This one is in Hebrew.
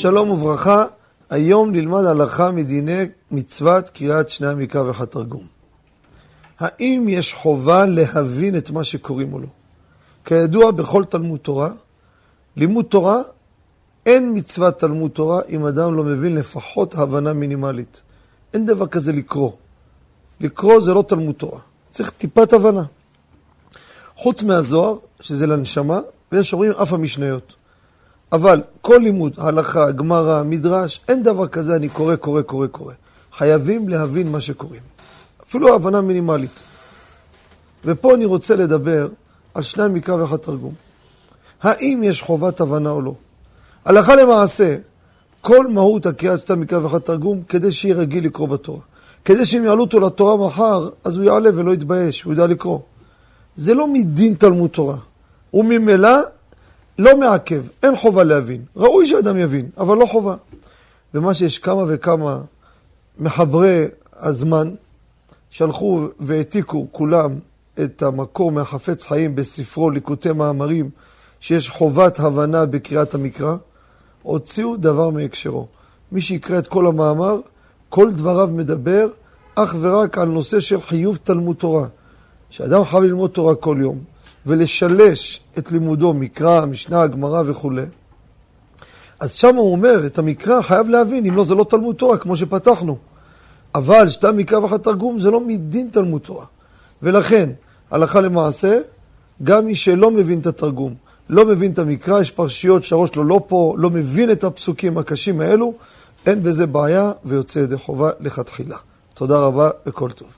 שלום וברכה, היום נלמד הלכה מדיני מצוות קריאת שני המקרא ואחד תרגום. האם יש חובה להבין את מה שקוראים או לא? כידוע בכל תלמוד תורה, לימוד תורה, אין מצוות תלמוד תורה אם אדם לא מבין לפחות הבנה מינימלית. אין דבר כזה לקרוא. לקרוא זה לא תלמוד תורה, צריך טיפת הבנה. חוץ מהזוהר, שזה לנשמה, ויש אומרים אף המשניות. אבל כל לימוד, הלכה, גמרא, מדרש, אין דבר כזה, אני קורא, קורא, קורא, קורא. חייבים להבין מה שקוראים. אפילו הבנה מינימלית. ופה אני רוצה לדבר על שני המקרא ואחד תרגום. האם יש חובת הבנה או לא? הלכה למעשה, כל מהות הקריאת שתי המקרא ואחד תרגום, כדי שיהיה רגיל לקרוא בתורה. כדי שאם יעלו אותו לתורה מחר, אז הוא יעלה ולא יתבייש, הוא ידע לקרוא. זה לא מדין תלמוד תורה. וממילא לא מעכב, אין חובה להבין. ראוי שאדם יבין, אבל לא חובה. ומה שיש כמה וכמה מחברי הזמן, שהלכו והעתיקו כולם את המקור מהחפץ חיים בספרו ליקוטי מאמרים, שיש חובת הבנה בקריאת המקרא, הוציאו דבר מהקשרו. מי שיקרא את כל המאמר, כל דבריו מדבר אך ורק על נושא של חיוב תלמוד תורה. שאדם חייב ללמוד תורה כל יום, ולשלש את לימודו, מקרא, משנה, גמרא וכולי, אז שם הוא אומר, את המקרא חייב להבין, אם לא זה לא תלמוד תורה, כמו שפתחנו. אבל שתה מקרא ואחד תרגום זה לא מדין תלמוד תורה. ולכן, הלכה למעשה, גם מי שלא מבין את התרגום, לא מבין את המקרא, יש פרשיות שהראש שלו לא פה, לא מבין את הפסוקים הקשים האלו, אין בזה בעיה ויוצא ידי חובה לכתחילה. תודה רבה וכל טוב.